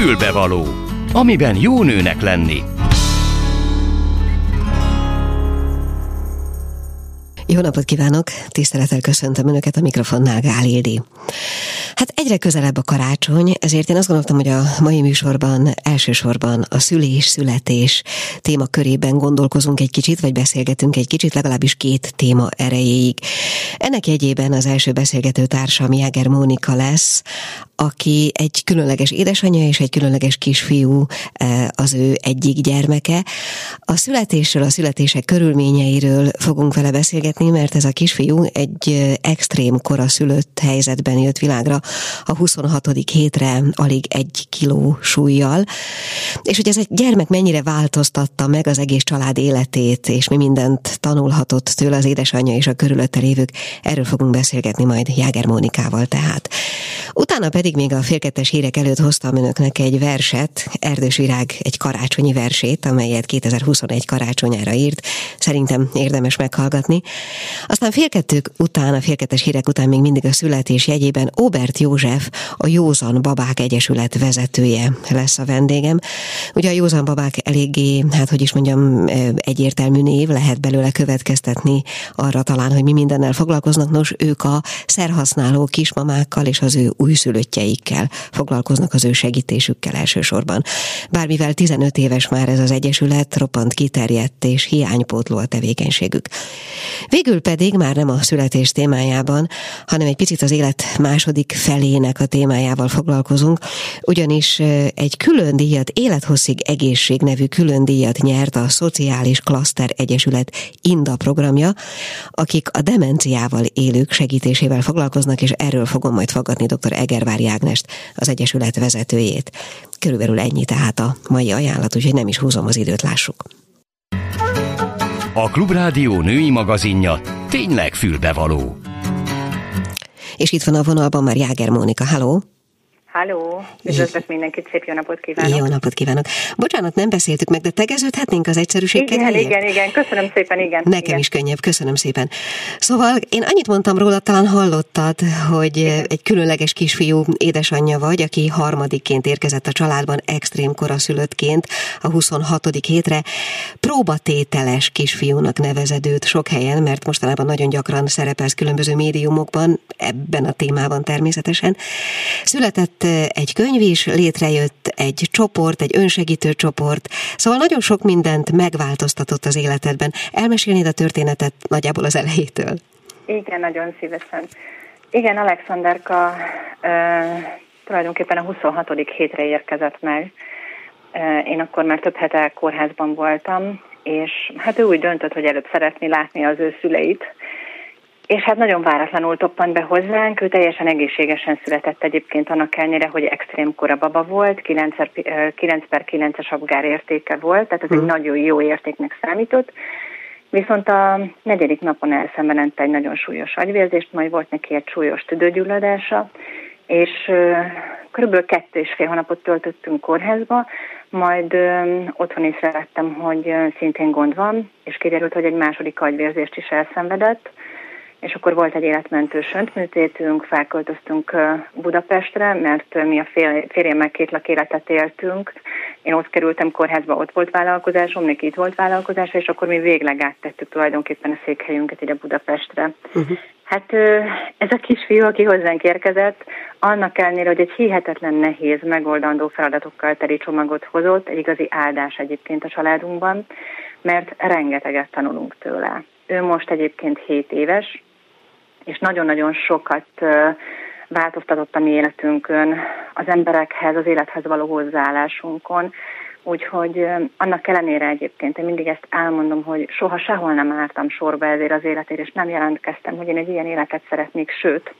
Fülbevaló, amiben jó nőnek lenni. Jó napot kívánok! Tisztelettel köszöntöm Önöket a mikrofonnál, Gál Ildi. Hát egyre közelebb a karácsony, ezért én azt gondoltam, hogy a mai műsorban elsősorban a szülés-születés téma körében gondolkozunk egy kicsit, vagy beszélgetünk egy kicsit, legalábbis két téma erejéig. Ennek jegyében az első beszélgető társam Jáger Mónika lesz, aki egy különleges édesanyja és egy különleges kisfiú eh, az ő egyik gyermeke. A születésről, a születések körülményeiről fogunk vele beszélgetni, mert ez a kisfiú egy eh, extrém koraszülött helyzetben jött világra a 26. hétre alig egy kiló súlyjal. És hogy ez egy gyermek mennyire változtatta meg az egész család életét, és mi mindent tanulhatott tőle az édesanyja és a körülötte lévők, erről fogunk beszélgetni majd Jáger Mónikával tehát. Utána pedig még a félkettes hírek előtt hoztam önöknek egy verset, Erdős Virág egy karácsonyi versét, amelyet 2021 karácsonyára írt. Szerintem érdemes meghallgatni. Aztán félkettők után, a félkettes hírek után még mindig a születés jegyében Obert József, a Józan Babák Egyesület vezetője lesz a vendégem. Ugye a Józan Babák eléggé, hát hogy is mondjam, egyértelmű név, lehet belőle következtetni arra talán, hogy mi mindennel foglalkoznak. Nos, ők a szerhasználó kismamákkal és az ő újszülöttjeikkel foglalkoznak az ő segítésükkel elsősorban. Bármivel 15 éves már ez az egyesület, roppant kiterjedt és hiánypótló a tevékenységük. Végül pedig már nem a születés témájában, hanem egy picit az élet második felének a témájával foglalkozunk, ugyanis egy külön díjat, élethosszig egészség nevű külön díjat nyert a Szociális Klaszter Egyesület INDA programja, akik a demenciával élők segítésével foglalkoznak, és erről fogom majd fogadni dr. Egervári Ágnest, az Egyesület vezetőjét. Körülbelül ennyi tehát a mai ajánlat, úgyhogy nem is húzom az időt, lássuk. A Klubrádió női magazinja tényleg fülbevaló. És itt van a vonalban már Jáger Mónika. Halló! Halló, üdvözlök mindenkit, szép jó napot kívánok. Jó napot kívánok. Bocsánat, nem beszéltük meg, de tegeződhetnénk az egyszerűség Igen, kedvéért? igen, igen, köszönöm szépen, igen. Nekem igen. is könnyebb, köszönöm szépen. Szóval én annyit mondtam róla, talán hallottad, hogy egy különleges kisfiú édesanyja vagy, aki harmadikként érkezett a családban extrém koraszülöttként a 26. hétre. Próbatételes kisfiúnak nevezed őt sok helyen, mert mostanában nagyon gyakran szerepelsz különböző médiumokban, ebben a témában természetesen. Született egy könyv is, létrejött egy csoport, egy önsegítő csoport, szóval nagyon sok mindent megváltoztatott az életedben. Elmesélnéd a történetet nagyjából az elejétől? Igen, nagyon szívesen. Igen, Alexanderka ö, tulajdonképpen a 26. hétre érkezett meg. Ö, én akkor már több hete kórházban voltam, és hát ő úgy döntött, hogy előbb szeretné látni az ő szüleit, és hát nagyon váratlanul toppant be hozzánk, ő teljesen egészségesen született egyébként annak ellenére, hogy extrém kora baba volt, 9 per, 9 per 9-es abgár értéke volt, tehát ez egy nagyon jó értéknek számított. Viszont a negyedik napon elszenvedett egy nagyon súlyos agyvérzést, majd volt neki egy súlyos tüdőgyulladása, és körülbelül kettő és fél hónapot töltöttünk kórházba, majd ö, otthon észrevettem, hogy szintén gond van, és kiderült, hogy egy második agyvérzést is elszenvedett, és akkor volt egy életmentő söntműtétünk, felköltöztünk Budapestre, mert mi a férjemmel két lakéletet éltünk. Én ott kerültem kórházba, ott volt vállalkozásom, neki itt volt vállalkozása, és akkor mi végleg áttettük tulajdonképpen a székhelyünket ide Budapestre. Uh-huh. Hát ez a kisfiú, aki hozzánk érkezett, annak ellenére, hogy egy hihetetlen nehéz, megoldandó feladatokkal teli csomagot hozott, egy igazi áldás egyébként a családunkban, mert rengeteget tanulunk tőle. Ő most egyébként 7 éves, és nagyon-nagyon sokat változtatott a mi életünkön, az emberekhez, az élethez való hozzáállásunkon. Úgyhogy annak ellenére egyébként én mindig ezt elmondom, hogy soha sehol nem álltam sorba ezért az életért, és nem jelentkeztem, hogy én egy ilyen életet szeretnék, sőt,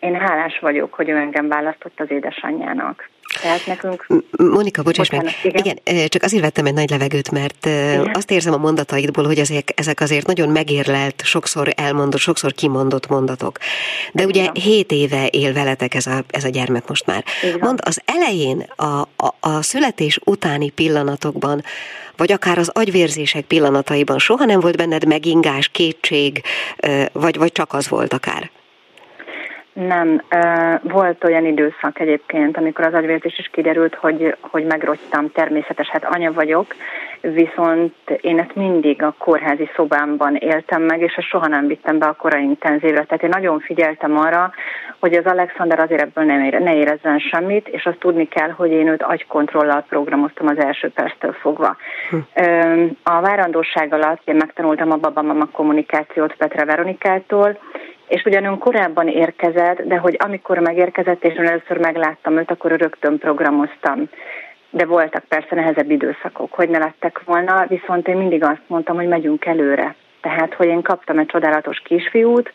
én hálás vagyok, hogy ő engem választott az édesanyjának. Tehát nekünk... Monika, bocsáss meg. Igen. igen, csak azért vettem egy nagy levegőt, mert igen. azt érzem a mondataidból, hogy ezek, ezek azért nagyon megérlelt, sokszor elmondott, sokszor kimondott mondatok. De igen. ugye hét éve él veletek ez a, ez a gyermek most már. Igen. Mond, az elején, a, a, a születés utáni pillanatokban, vagy akár az agyvérzések pillanataiban soha nem volt benned megingás, kétség, vagy, vagy csak az volt akár? Nem. Volt olyan időszak egyébként, amikor az agyvértés is kiderült, hogy, hogy megrogytam, természetes, hát anya vagyok, viszont én ezt mindig a kórházi szobámban éltem meg, és ezt soha nem vittem be a korai intenzívre. Tehát én nagyon figyeltem arra, hogy az Alexander azért ebből nem ére, ne érezzen semmit, és azt tudni kell, hogy én őt agykontrollal programoztam az első perctől fogva. Hm. A várandóság alatt én megtanultam a babamama kommunikációt Petra Veronikától, és ugyan ön korábban érkezett, de hogy amikor megérkezett, és ön először megláttam őt, akkor rögtön programoztam. De voltak persze nehezebb időszakok, hogy ne lettek volna, viszont én mindig azt mondtam, hogy megyünk előre. Tehát, hogy én kaptam egy csodálatos kisfiút,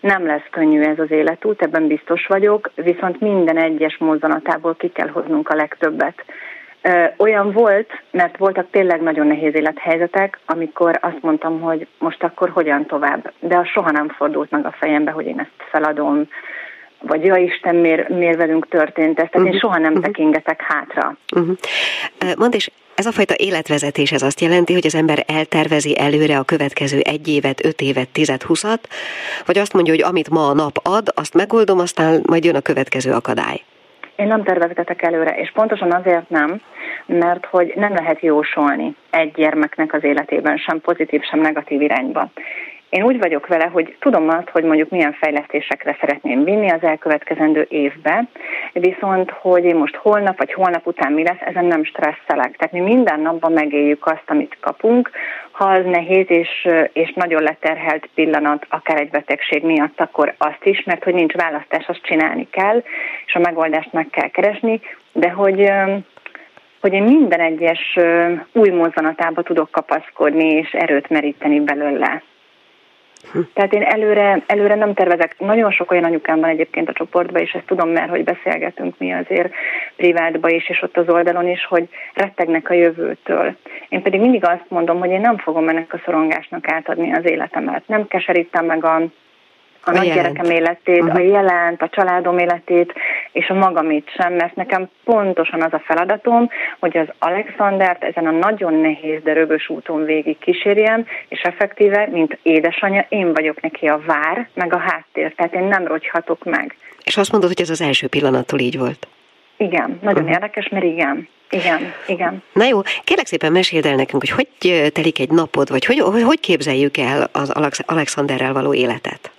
nem lesz könnyű ez az életút, ebben biztos vagyok, viszont minden egyes mozzanatából ki kell hoznunk a legtöbbet. Olyan volt, mert voltak tényleg nagyon nehéz élethelyzetek, amikor azt mondtam, hogy most akkor hogyan tovább. De az soha nem fordult meg a fejembe, hogy én ezt feladom, vagy ja Isten, miért, miért velünk történt ez. Tehát én mhm. soha nem mhm. tekingetek hátra. Uh-huh. Mondd, és ez a fajta életvezetés ez azt jelenti, hogy az ember eltervezi előre a következő egy évet, öt évet, tizet, huszat, vagy azt mondja, hogy amit ma a nap ad, azt megoldom, aztán majd jön a következő akadály. Én nem tervezgetek előre, és pontosan azért nem, mert hogy nem lehet jósolni egy gyermeknek az életében sem pozitív, sem negatív irányba. Én úgy vagyok vele, hogy tudom azt, hogy mondjuk milyen fejlesztésekre szeretném vinni az elkövetkezendő évbe, viszont hogy én most holnap vagy holnap után mi lesz, ezen nem stresszelek. Tehát mi minden napban megéljük azt, amit kapunk. Ha az nehéz és, és nagyon leterhelt pillanat, akár egy betegség miatt, akkor azt is, mert hogy nincs választás, azt csinálni kell, és a megoldást meg kell keresni, de hogy hogy én minden egyes új mozzanatába tudok kapaszkodni és erőt meríteni belőle. Tehát én előre, előre nem tervezek. Nagyon sok olyan anyukám van egyébként a csoportban, és ezt tudom, mert hogy beszélgetünk mi azért privátba is, és ott az oldalon is, hogy rettegnek a jövőtől. Én pedig mindig azt mondom, hogy én nem fogom ennek a szorongásnak átadni az életemet. Nem keserítem meg a a, a nagy gyerekem életét, uh-huh. a jelent, a családom életét, és a magamét sem, mert nekem pontosan az a feladatom, hogy az Alexandert ezen a nagyon nehéz, de rögös úton végig kísérjem, és effektíve, mint édesanyja, én vagyok neki a vár, meg a háttér, tehát én nem rogyhatok meg. És azt mondod, hogy ez az első pillanattól így volt? Igen, nagyon uh-huh. érdekes, mert igen. Igen, igen. Na jó, kérlek szépen meséld el nekünk, hogy hogy telik egy napod, vagy hogy, hogy képzeljük el az Alexanderrel való életet?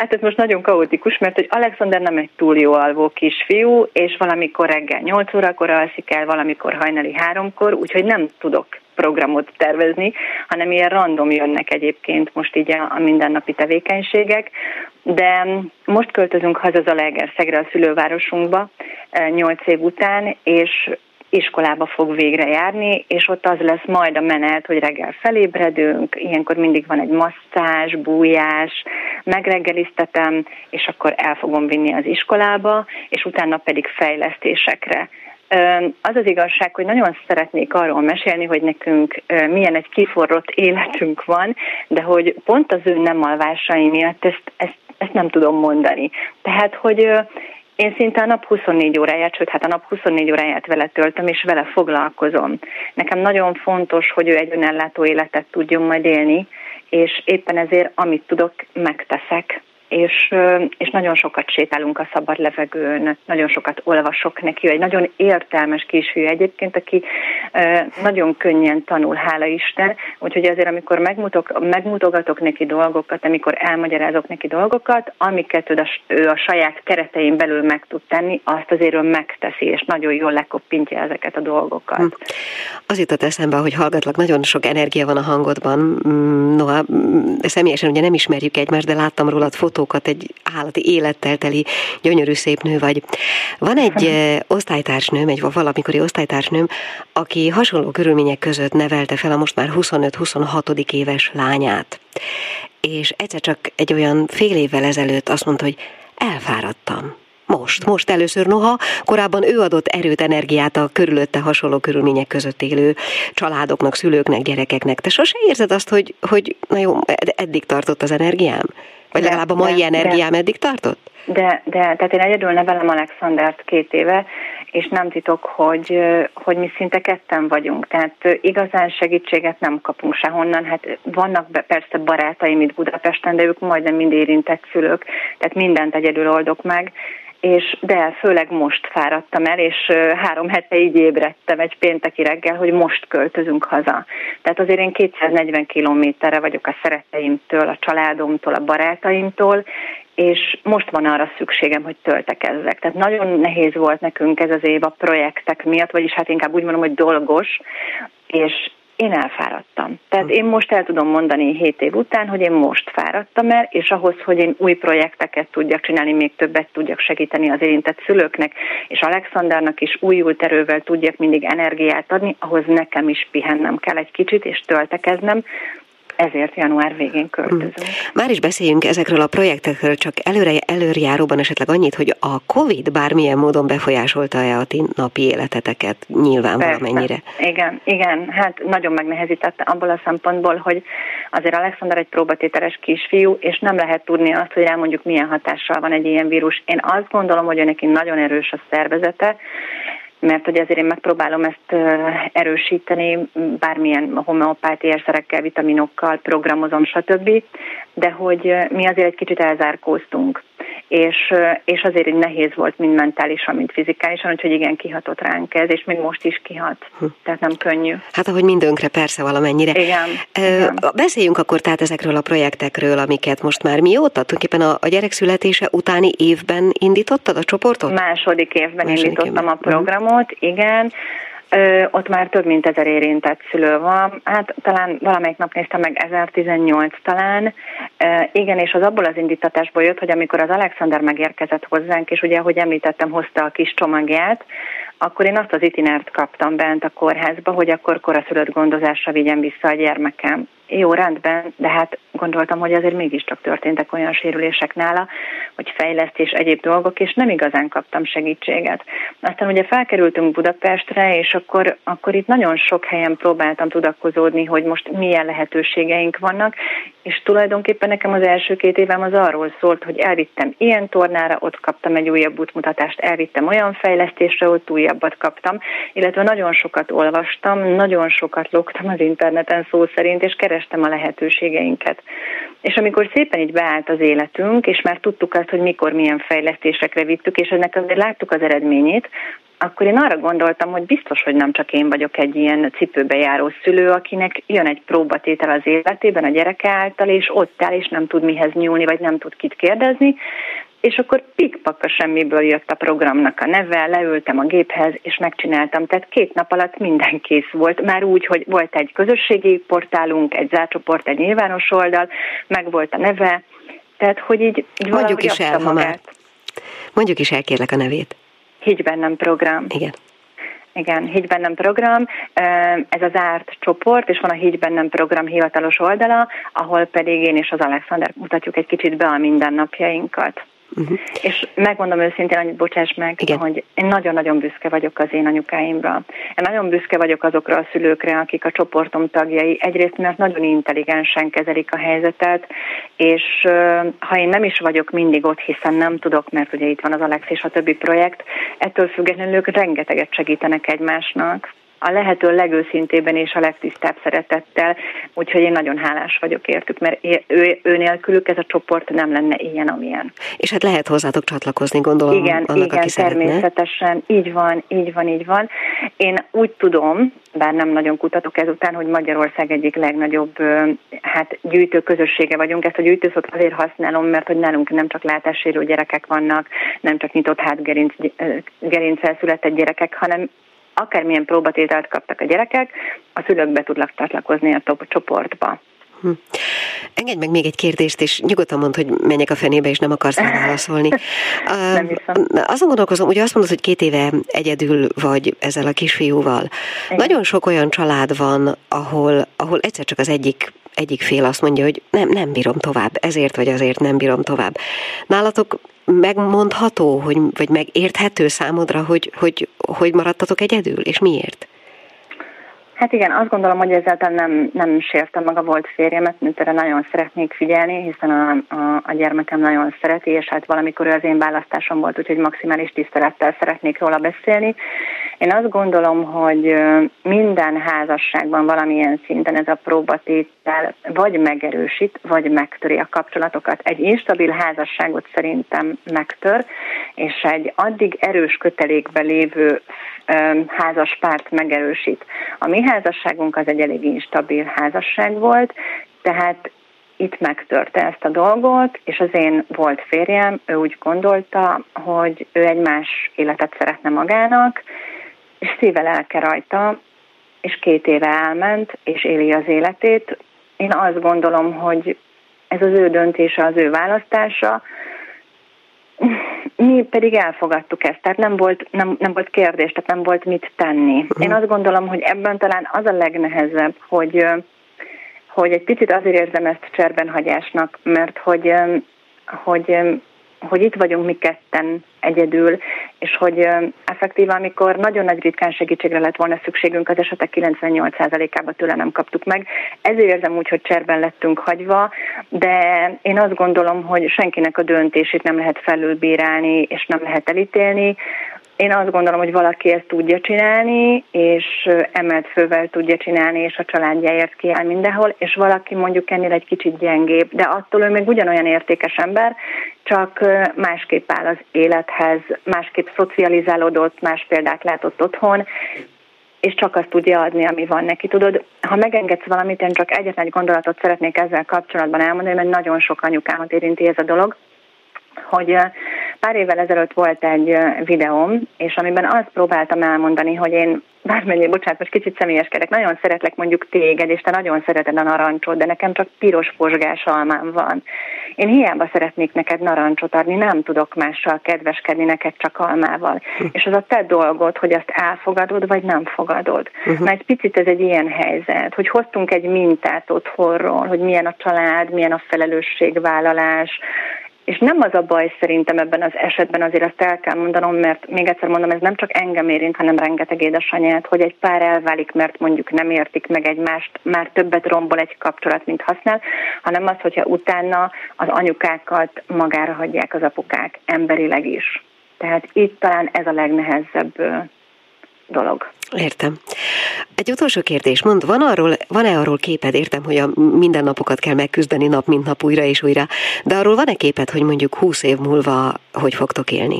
Hát ez most nagyon kaotikus, mert hogy Alexander nem egy túl jó alvó kisfiú, és valamikor reggel 8 órakor alszik el, valamikor hajnali háromkor, úgyhogy nem tudok programot tervezni, hanem ilyen random jönnek egyébként most így a, a mindennapi tevékenységek. De most költözünk haza Zalaegerszegre a szülővárosunkba 8 eh, év után, és iskolába fog végre járni, és ott az lesz majd a menet, hogy reggel felébredünk, ilyenkor mindig van egy masszázs, bújás, megreggeliztetem, és akkor el fogom vinni az iskolába, és utána pedig fejlesztésekre. Az az igazság, hogy nagyon szeretnék arról mesélni, hogy nekünk milyen egy kiforrott életünk van, de hogy pont az ő nem alvásai miatt ezt, ezt, ezt nem tudom mondani. Tehát, hogy én szinte a nap 24 óráját, sőt, hát a nap 24 óráját vele töltöm, és vele foglalkozom. Nekem nagyon fontos, hogy ő egy önellátó életet tudjon majd élni, és éppen ezért, amit tudok, megteszek és, és nagyon sokat sétálunk a szabad levegőn, nagyon sokat olvasok neki, egy nagyon értelmes kisfiú egyébként, aki nagyon könnyen tanul, hála Isten, úgyhogy azért, amikor megmutok, megmutogatok neki dolgokat, amikor elmagyarázok neki dolgokat, amiket ő a, ő a saját keretein belül meg tud tenni, azt azért ő megteszi, és nagyon jól lekoppintja ezeket a dolgokat. Az jutott eszembe, hogy hallgatlak, nagyon sok energia van a hangodban. Mm, noha mm, személyesen ugye nem ismerjük egymást, de láttam rólad fotó fotókat, egy állati élettel teli gyönyörű szép nő vagy. Van egy eh, osztálytársnőm, egy valamikori osztálytársnőm, aki hasonló körülmények között nevelte fel a most már 25-26 éves lányát. És egyszer csak egy olyan fél évvel ezelőtt azt mondta, hogy elfáradtam. Most, most először noha, korábban ő adott erőt, energiát a körülötte hasonló körülmények között élő családoknak, szülőknek, gyerekeknek. Te sose érzed azt, hogy, hogy na jó, eddig tartott az energiám? Vagy legalább a mai de, energiám de, eddig tartott? De, de, tehát én egyedül nevelem Alexandert két éve, és nem titok, hogy, hogy mi szinte ketten vagyunk, tehát igazán segítséget nem kapunk sehonnan, hát vannak persze barátaim itt Budapesten, de ők majdnem mind érintett szülők, tehát mindent egyedül oldok meg, és de főleg most fáradtam el, és három hete így ébredtem egy pénteki reggel, hogy most költözünk haza. Tehát azért én 240 kilométerre vagyok a szeretteimtől, a családomtól, a barátaimtól, és most van arra szükségem, hogy töltekezzek. Tehát nagyon nehéz volt nekünk ez az év a projektek miatt, vagyis hát inkább úgy mondom, hogy dolgos, és én elfáradtam. Tehát én most el tudom mondani 7 év után, hogy én most fáradtam el, és ahhoz, hogy én új projekteket tudjak csinálni, még többet tudjak segíteni az érintett szülőknek, és Alexandernak is újult erővel tudjak mindig energiát adni, ahhoz nekem is pihennem kell egy kicsit, és töltekeznem, ezért január végén költözünk. Hmm. Már is beszéljünk ezekről a projektekről, csak előre előrjáróban esetleg annyit, hogy a COVID bármilyen módon befolyásolta-e a ti napi életeteket nyilván Persze. valamennyire? Igen, igen, hát nagyon megnehezítette abból a szempontból, hogy azért Alexander egy próbatételes kisfiú, és nem lehet tudni azt, hogy rá mondjuk milyen hatással van egy ilyen vírus. Én azt gondolom, hogy neki nagyon erős a szervezete, mert hogy azért én megpróbálom ezt erősíteni, bármilyen homeopáti érszerekkel, vitaminokkal, programozom, stb. De hogy mi azért egy kicsit elzárkóztunk és, és azért így nehéz volt mind mentálisan, mind fizikálisan, úgyhogy igen, kihatott ránk ez, és még most is kihat, hm. tehát nem könnyű. Hát ahogy mindönkre persze valamennyire. Igen, e, igen. Beszéljünk akkor tehát ezekről a projektekről, amiket most már mióta? Tulajdonképpen a, a gyerek születése utáni évben indítottad a csoportot? Második évben Második indítottam évben. a programot, igen. Ö, ott már több mint ezer érintett szülő van, hát talán valamelyik nap néztem meg 1018 talán. Ö, igen, és az abból az indítatásból jött, hogy amikor az Alexander megérkezett hozzánk, és ugye, ahogy említettem, hozta a kis csomagját, akkor én azt az itinert kaptam bent a kórházba, hogy akkor koraszülött gondozásra vigyem vissza a gyermekem jó, rendben, de hát gondoltam, hogy azért mégiscsak történtek olyan sérülések nála, hogy fejlesztés, egyéb dolgok, és nem igazán kaptam segítséget. Aztán ugye felkerültünk Budapestre, és akkor, akkor itt nagyon sok helyen próbáltam tudakozódni, hogy most milyen lehetőségeink vannak, és tulajdonképpen nekem az első két évem az arról szólt, hogy elvittem ilyen tornára, ott kaptam egy újabb útmutatást, elvittem olyan fejlesztésre, ott újabbat kaptam, illetve nagyon sokat olvastam, nagyon sokat loktam az interneten szó szerint, és keres kerestem a lehetőségeinket. És amikor szépen így beállt az életünk, és már tudtuk azt, hogy mikor milyen fejlesztésekre vittük, és ennek azért láttuk az eredményét, akkor én arra gondoltam, hogy biztos, hogy nem csak én vagyok egy ilyen cipőbe járó szülő, akinek jön egy próbatétel az életében a gyereke által, és ott áll, és nem tud mihez nyúlni, vagy nem tud kit kérdezni, és akkor pikpak a semmiből jött a programnak a neve, leültem a géphez, és megcsináltam. Tehát két nap alatt minden kész volt. Már úgy, hogy volt egy közösségi portálunk, egy zárcsoport, egy nyilvános oldal, meg volt a neve, tehát hogy így, így Mondjuk is el, ha már. Mondjuk is el, kérlek a nevét. Higgy bennem program. Igen. Igen, Higgy bennem program, ez az árt csoport, és van a Higgy bennem program hivatalos oldala, ahol pedig én és az Alexander mutatjuk egy kicsit be a mindennapjainkat. Uh-huh. És megmondom őszintén, hogy bocsáss meg, Igen. hogy én nagyon-nagyon büszke vagyok az én anyukáimra. Én nagyon büszke vagyok azokra a szülőkre, akik a csoportom tagjai. Egyrészt, mert nagyon intelligensen kezelik a helyzetet, és ha én nem is vagyok mindig ott, hiszen nem tudok, mert ugye itt van az Alex és a többi projekt, ettől függetlenül ők rengeteget segítenek egymásnak a lehető legőszintében és a legtisztább szeretettel, úgyhogy én nagyon hálás vagyok értük, mert ő, ő nélkülük ez a csoport nem lenne ilyen, amilyen. És hát lehet hozzátok csatlakozni, gondolom. Igen, annak, igen, aki természetesen, szeretne. így van, így van, így van. Én úgy tudom, bár nem nagyon kutatok ezután, hogy Magyarország egyik legnagyobb hát, gyűjtő közössége vagyunk. Ezt a gyűjtőszót azért használom, mert hogy nálunk nem csak látássérő gyerekek vannak, nem csak nyitott hátgerinc, gerincsel született gyerekek, hanem akármilyen próbatételt kaptak a gyerekek, a szülők be tudnak csatlakozni a top csoportba. Hm. Engedj meg még egy kérdést, és nyugodtan mondd, hogy menjek a fenébe, és nem akarsz válaszolni. nem hiszem. Azon gondolkozom, ugye azt mondod, hogy két éve egyedül vagy ezzel a kisfiúval. Igen. Nagyon sok olyan család van, ahol, ahol egyszer csak az egyik egyik fél azt mondja, hogy nem, nem bírom tovább, ezért vagy azért nem bírom tovább. Nálatok megmondható, hogy, vagy megérthető számodra, hogy, hogy, hogy maradtatok egyedül, és miért? Hát igen, azt gondolom, hogy ezáltal nem, nem sértem meg a volt férjemet, mint erre nagyon szeretnék figyelni, hiszen a, a, a gyermekem nagyon szereti, és hát valamikor ő az én választásom volt, úgyhogy maximális tisztelettel szeretnék róla beszélni. Én azt gondolom, hogy minden házasságban valamilyen szinten ez a próbatétel vagy megerősít, vagy megtöri a kapcsolatokat. Egy instabil házasságot szerintem megtör, és egy addig erős kötelékbe lévő házas párt megerősít. A mi házasságunk az egy elég instabil házasság volt, tehát itt megtörte ezt a dolgot, és az én volt férjem, ő úgy gondolta, hogy ő egy más életet szeretne magának, és szíve lelke rajta, és két éve elment, és éli az életét. Én azt gondolom, hogy ez az ő döntése, az ő választása, mi pedig elfogadtuk ezt, tehát nem volt, nem, nem volt kérdés, tehát nem volt mit tenni. Én azt gondolom, hogy ebben talán az a legnehezebb, hogy, hogy egy picit azért érzem ezt cserben hagyásnak, mert hogy, hogy hogy itt vagyunk mi ketten egyedül, és hogy effektíve, amikor nagyon nagy ritkán segítségre lett volna szükségünk, az esetek 98%-ában tőle nem kaptuk meg. Ezért érzem úgy, hogy cserben lettünk hagyva, de én azt gondolom, hogy senkinek a döntését nem lehet felülbírálni, és nem lehet elítélni. Én azt gondolom, hogy valaki ezt tudja csinálni, és emelt fővel tudja csinálni, és a családjáért kiáll mindenhol, és valaki mondjuk ennél egy kicsit gyengébb, de attól ő még ugyanolyan értékes ember, csak másképp áll az élethez, másképp szocializálódott, más példát látott otthon, és csak azt tudja adni, ami van neki. Tudod, ha megengedsz valamit, én csak egyetlen egy gondolatot szeretnék ezzel kapcsolatban elmondani, mert nagyon sok anyukámat érinti ez a dolog, hogy pár évvel ezelőtt volt egy videóm, és amiben azt próbáltam elmondani, hogy én bármennyi, bocsánat, most kicsit személyeskedek, nagyon szeretlek mondjuk téged, és te nagyon szereted a narancsot, de nekem csak piros pozsgás almám van. Én hiába szeretnék neked narancsot adni, nem tudok mással kedveskedni neked csak almával. Uh. És az a te dolgod, hogy azt elfogadod, vagy nem fogadod. Uh-huh. Mert egy picit ez egy ilyen helyzet, hogy hoztunk egy mintát otthonról, hogy milyen a család, milyen a felelősségvállalás, és nem az a baj szerintem ebben az esetben, azért azt el kell mondanom, mert még egyszer mondom, ez nem csak engem érint, hanem rengeteg édesanyát, hogy egy pár elválik, mert mondjuk nem értik meg egymást, már többet rombol egy kapcsolat, mint használ, hanem az, hogyha utána az anyukákat magára hagyják az apukák emberileg is. Tehát itt talán ez a legnehezebb dolog. Értem. Egy utolsó kérdés, mond, van arról, van-e arról képed, értem, hogy a mindennapokat kell megküzdeni nap mint nap újra és újra, de arról van-e képed, hogy mondjuk húsz év múlva hogy fogtok élni?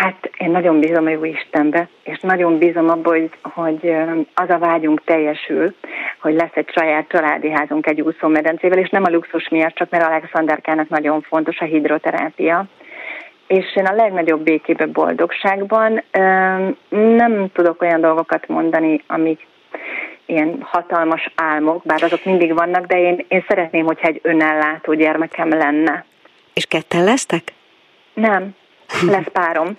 Hát én nagyon bízom a jó Istenbe, és nagyon bízom abban, hogy, hogy az a vágyunk teljesül, hogy lesz egy saját családi házunk egy úszómedencével, és nem a luxus miatt, csak mert Alexanderkának nagyon fontos a hidroterápia és én a legnagyobb békébe, boldogságban nem tudok olyan dolgokat mondani, amik ilyen hatalmas álmok, bár azok mindig vannak, de én, én szeretném, hogyha egy önellátó gyermekem lenne. És ketten lesztek? Nem, lesz párom.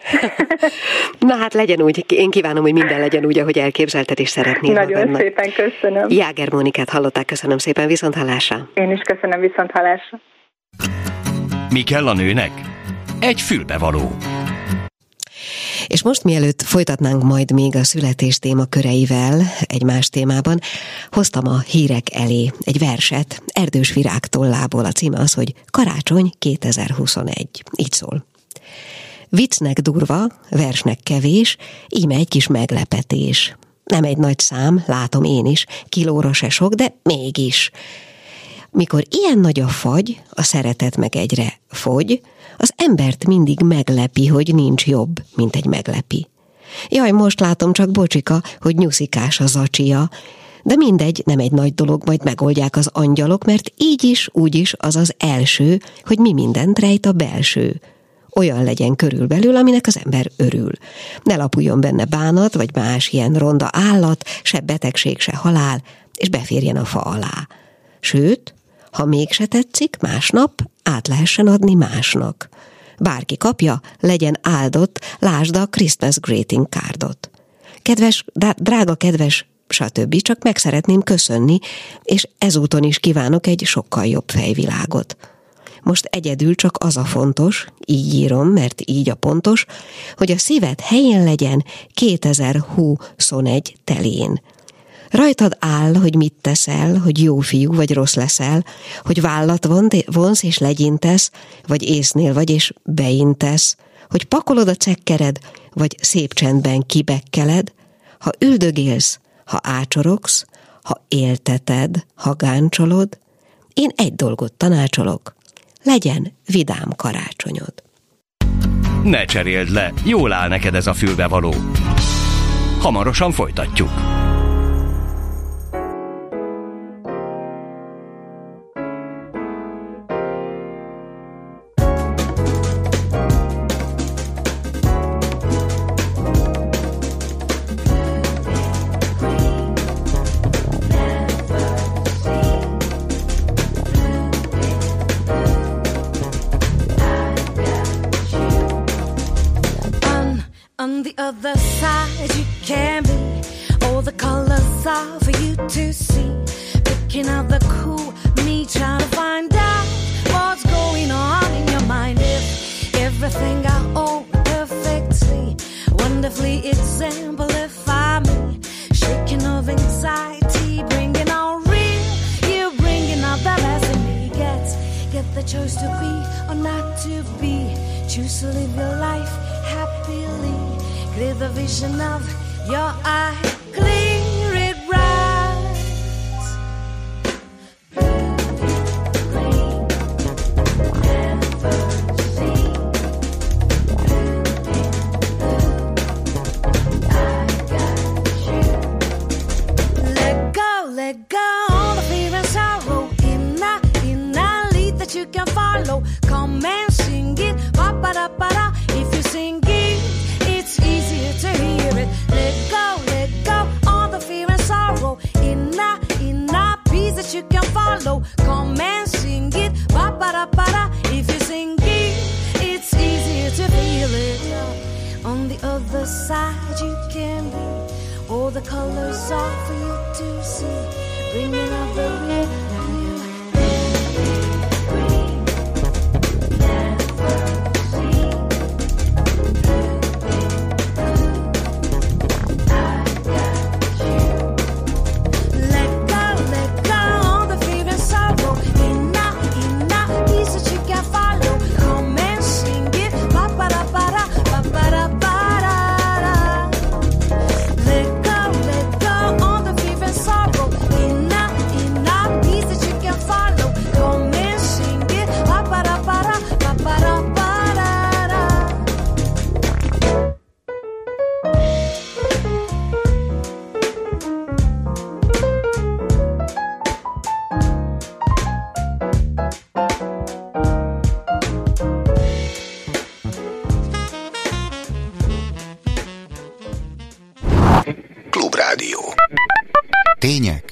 Na hát legyen úgy, én kívánom, hogy minden legyen úgy, ahogy elképzelted és szeretnél Nagyon szépen köszönöm. Jáger Mónikát hallották, köszönöm szépen, viszont hallásra. Én is köszönöm, viszont hallásra. Mi kell a nőnek? Egy fülbevaló. És most mielőtt folytatnánk majd még a születés téma köreivel egy más témában, hoztam a hírek elé egy verset Erdős Virág tollából. A címe az, hogy Karácsony 2021. Így szól. Viccnek durva, versnek kevés, íme egy kis meglepetés. Nem egy nagy szám, látom én is, kilóra se sok, de mégis. Mikor ilyen nagy a fagy, a szeretet meg egyre fogy, az embert mindig meglepi, hogy nincs jobb, mint egy meglepi. Jaj, most látom csak bocsika, hogy nyuszikás a zacsia, de mindegy, nem egy nagy dolog, majd megoldják az angyalok, mert így is, úgy is az az első, hogy mi mindent rejt a belső. Olyan legyen körülbelül, aminek az ember örül. Ne lapuljon benne bánat, vagy más ilyen ronda állat, se betegség, se halál, és beférjen a fa alá. Sőt, ha mégse tetszik, másnap át lehessen adni másnak. Bárki kapja, legyen áldott, lásd a Christmas greeting cardot. Kedves, drága kedves, stb. Csak meg szeretném köszönni, és ezúton is kívánok egy sokkal jobb fejvilágot. Most egyedül csak az a fontos, így írom, mert így a pontos, hogy a szíved helyén legyen 2021 telén. Rajtad áll, hogy mit teszel, hogy jó fiú vagy rossz leszel, hogy vállat vonsz és legyintesz, vagy észnél vagy és beintesz, hogy pakolod a cekkered, vagy szép csendben kibekkeled, ha üldögélsz, ha ácsorogsz, ha élteted, ha gáncsolod, én egy dolgot tanácsolok, legyen vidám karácsonyod. Ne cseréld le, jól áll neked ez a fülbevaló. Hamarosan folytatjuk.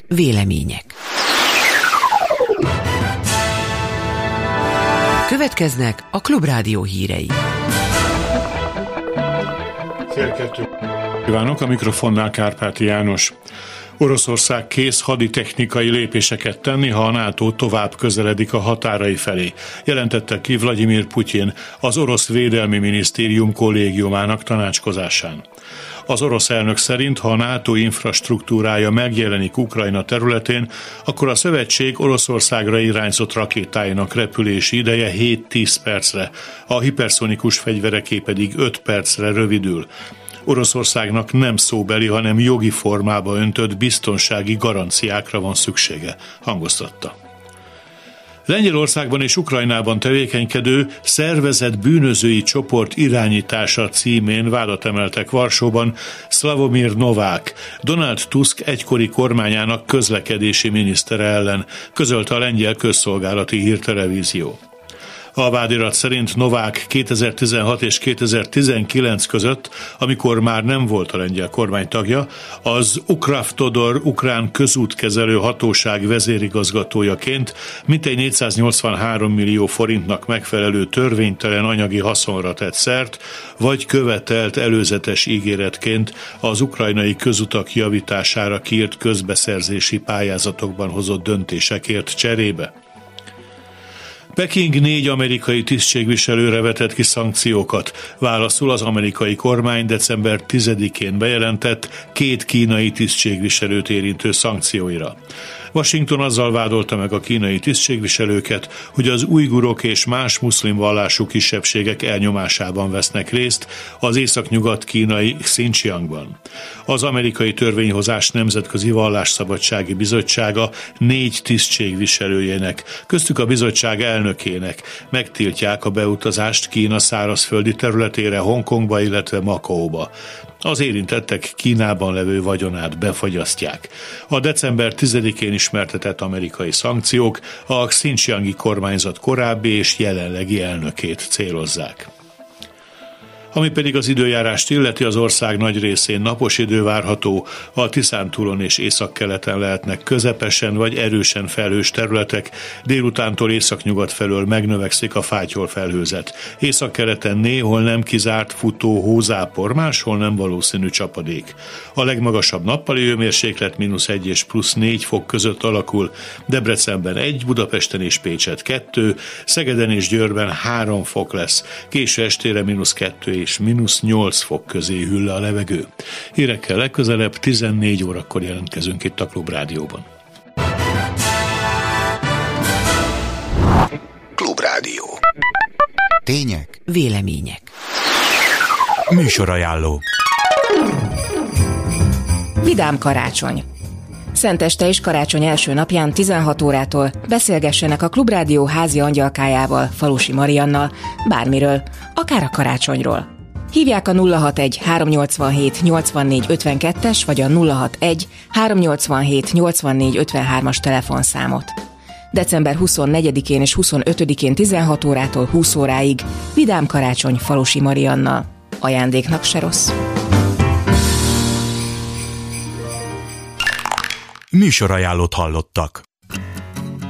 Vélemények. Következnek a Klubrádió hírei. Fél kettő. Kívánok, a mikrofonnál Kárpáti János. Oroszország kész haditechnikai lépéseket tenni, ha a NATO tovább közeledik a határai felé, jelentette ki Vladimir Putyin az orosz védelmi minisztérium kollégiumának tanácskozásán. Az orosz elnök szerint, ha a NATO infrastruktúrája megjelenik Ukrajna területén, akkor a szövetség Oroszországra irányzott rakétáinak repülési ideje 7-10 percre, a hiperszonikus fegyvereké pedig 5 percre rövidül. Oroszországnak nem szóbeli, hanem jogi formába öntött biztonsági garanciákra van szüksége, hangoztatta. Lengyelországban és Ukrajnában tevékenykedő szervezett bűnözői csoport irányítása címén vádat emeltek Varsóban Slavomir Novák, Donald Tusk egykori kormányának közlekedési minisztere ellen, közölte a lengyel közszolgálati hírtelevízió. A vádirat szerint Novák 2016 és 2019 között, amikor már nem volt a lengyel kormány tagja, az Ukravtodor ukrán közútkezelő hatóság vezérigazgatójaként mintegy 483 millió forintnak megfelelő törvénytelen anyagi haszonra tett szert, vagy követelt előzetes ígéretként az ukrajnai közutak javítására kiírt közbeszerzési pályázatokban hozott döntésekért cserébe. Peking négy amerikai tisztségviselőre vetett ki szankciókat. Válaszul az amerikai kormány december 10-én bejelentett két kínai tisztségviselőt érintő szankcióira. Washington azzal vádolta meg a kínai tisztségviselőket, hogy az ujgurok és más muszlim vallású kisebbségek elnyomásában vesznek részt az északnyugat kínai Xinjiangban. Az amerikai törvényhozás Nemzetközi Vallásszabadsági Bizottsága négy tisztségviselőjének, köztük a bizottság elnökének megtiltják a beutazást Kína szárazföldi területére Hongkongba, illetve Makaóba az érintettek Kínában levő vagyonát befagyasztják. A december 10-én ismertetett amerikai szankciók a Xinjiangi kormányzat korábbi és jelenlegi elnökét célozzák. Ami pedig az időjárást illeti, az ország nagy részén napos idő várható, a Tiszántúlon és északkeleten lehetnek közepesen vagy erősen felhős területek, délutántól északnyugat felől megnövekszik a fátyol felhőzet. Északkeleten néhol nem kizárt futó hózápor, máshol nem valószínű csapadék. A legmagasabb nappali hőmérséklet mínusz 1 és plusz 4 fok között alakul, Debrecenben 1, Budapesten és Pécset 2, Szegeden és Győrben 3 fok lesz, késő estére mínusz 2 és mínusz 8 fok közé hűl le a levegő. Hírekkel legközelebb 14 órakor jelentkezünk itt a Klubrádióban. Klubrádió. Tények, vélemények. Műsorajánló. Vidám karácsony. Szenteste és karácsony első napján 16 órától beszélgessenek a Klubrádió házi angyalkájával, Falusi Mariannal, bármiről, akár a karácsonyról. Hívják a 061 387 84 52-es vagy a 061 387 84 53-as telefonszámot. December 24-én és 25-én 16 órától 20 óráig Vidám Karácsony Falusi Mariannal. Ajándéknak se rossz. Műsorajánlót hallottak.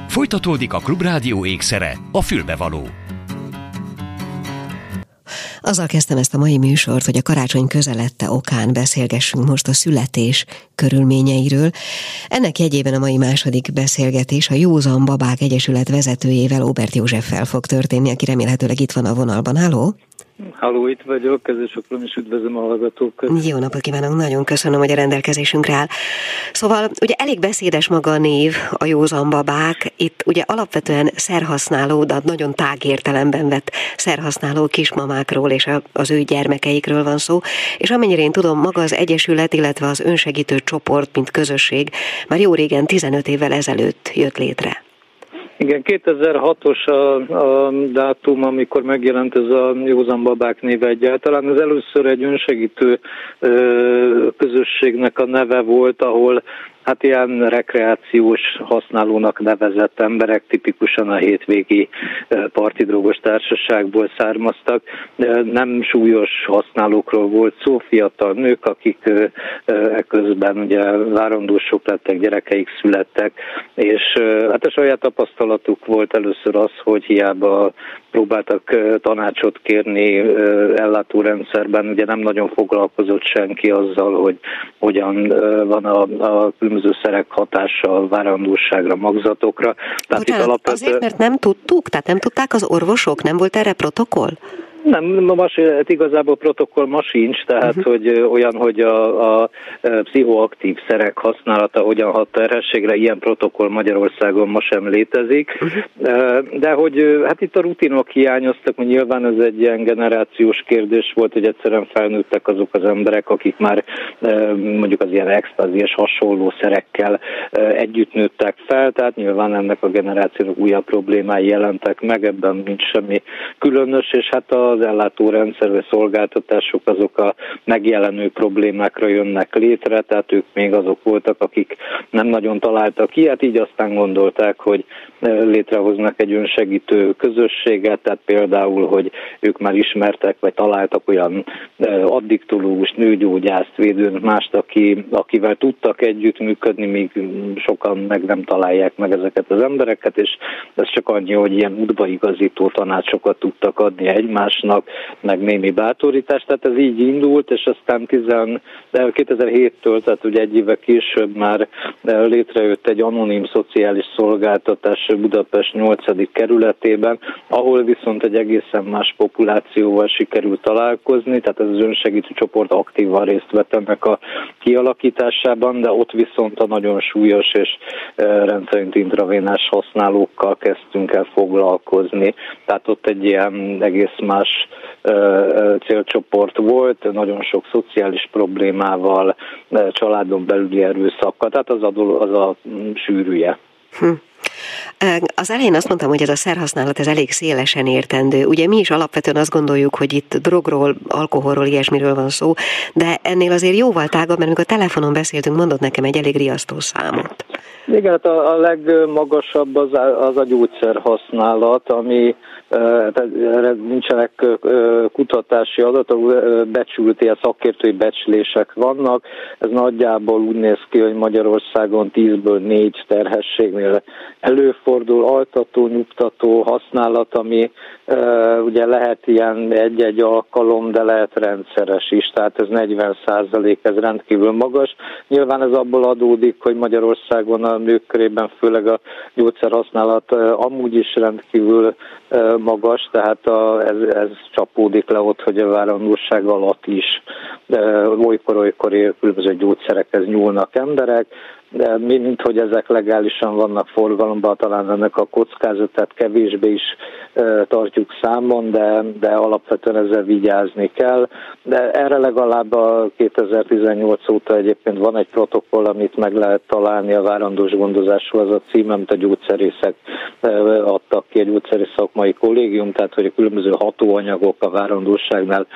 Folytatódik a Klubrádió ékszere, a fülbevaló. Azzal kezdtem ezt a mai műsort, hogy a karácsony közelette okán beszélgessünk most a születés körülményeiről. Ennek jegyében a mai második beszélgetés a Józan Babák Egyesület vezetőjével, Óbert Józseffel fog történni, aki remélhetőleg itt van a vonalban. Háló! Halló, itt vagyok, kezdésokról is üdvözlöm a hallgatókat. Jó napot kívánok, nagyon köszönöm, hogy a rendelkezésünkre áll. Szóval ugye elég beszédes maga a név, a józan babák. Itt ugye alapvetően szerhasználó, de nagyon tág értelemben vett szerhasználó kismamákról és az ő gyermekeikről van szó. És amennyire én tudom, maga az Egyesület, illetve az önsegítő csoport, mint közösség már jó régen, 15 évvel ezelőtt jött létre. Igen, 2006-os a, a dátum, amikor megjelent ez a Józan Babák néve egyáltalán. Ez először egy önsegítő ö, közösségnek a neve volt, ahol hát ilyen rekreációs használónak nevezett emberek tipikusan a hétvégi parti drogos társaságból származtak. Nem súlyos használókról volt szó, fiatal nők, akik ekközben ugye várandósok lettek, gyerekeik születtek, és hát a saját tapasztalatuk volt először az, hogy hiába próbáltak tanácsot kérni ellátórendszerben, ugye nem nagyon foglalkozott senki azzal, hogy hogyan van a, a különböző szerek hatása a várandóságra, magzatokra. Tehát Bocsánat, alapvető... azért, mert nem tudtuk? Tehát nem tudták az orvosok? Nem volt erre protokoll? Nem, ma hát igazából protokoll ma sincs, tehát uh-huh. hogy olyan, hogy a, a pszichoaktív szerek használata hogyan hat terhességre, ilyen protokoll Magyarországon ma sem létezik. Uh-huh. De hogy hát itt a rutinok hiányoztak, hogy nyilván ez egy ilyen generációs kérdés volt, hogy egyszerűen felnőttek azok az emberek, akik már mondjuk az ilyen extazi és hasonló szerekkel együtt nőttek fel, tehát nyilván ennek a generációnak újabb problémái jelentek meg, ebben nincs semmi különös, és hát a az ellátórendszer vagy szolgáltatások azok a megjelenő problémákra jönnek létre, tehát ők még azok voltak, akik nem nagyon találtak ilyet, így aztán gondolták, hogy létrehoznak egy önsegítő közösséget, tehát például, hogy ők már ismertek, vagy találtak olyan addiktológus, nőgyógyászt, védőn, mást, aki, akivel tudtak együttműködni, míg sokan meg nem találják meg ezeket az embereket, és ez csak annyi, hogy ilyen udvaigazító tanácsokat tudtak adni egymás egymásnak, meg némi bátorítást. Tehát ez így indult, és aztán 2007-től, tehát ugye egy éve később már létrejött egy anonim szociális szolgáltatás Budapest 8. kerületében, ahol viszont egy egészen más populációval sikerült találkozni, tehát ez az önsegítő csoport aktívan részt vett ennek a kialakításában, de ott viszont a nagyon súlyos és rendszerint intravénás használókkal kezdtünk el foglalkozni. Tehát ott egy ilyen egész más célcsoport volt, nagyon sok szociális problémával, családon belüli erőszakkal, tehát az a, az a sűrűje. Hm. Az elején azt mondtam, hogy ez a szerhasználat ez elég szélesen értendő. Ugye mi is alapvetően azt gondoljuk, hogy itt drogról, alkoholról, ilyesmiről van szó, de ennél azért jóval tágabb, mert amikor a telefonon beszéltünk, mondott nekem egy elég riasztó számot. Igen, hát a, a legmagasabb az, az a gyógyszer használat, ami erre nincsenek kutatási adatok, becsült ilyen szakértői becslések vannak. Ez nagyjából úgy néz ki, hogy Magyarországon 10-ből 4 terhességnél előfordul altató, nyugtató használat, ami ugye lehet ilyen egy-egy alkalom, de lehet rendszeres is, tehát ez 40 százalék, ez rendkívül magas. Nyilván ez abból adódik, hogy Magyarországon a nők körében főleg a gyógyszerhasználat amúgy is rendkívül magas, tehát a, ez, ez csapódik le ott, hogy a várandóság alatt is. Olykor-olykor különböző gyógyszerekhez nyúlnak emberek, de mint hogy ezek legálisan vannak forgalomban, talán ennek a kockázatát kevésbé is tartjuk számon, de, de alapvetően ezzel vigyázni kell. De erre legalább a 2018 óta egyébként van egy protokoll, amit meg lehet találni a várandós gondozásról, az a cím, amit a gyógyszerészek adtak ki, a gyógyszerész szakmai kollégium, tehát hogy a különböző hatóanyagok a várandóságnál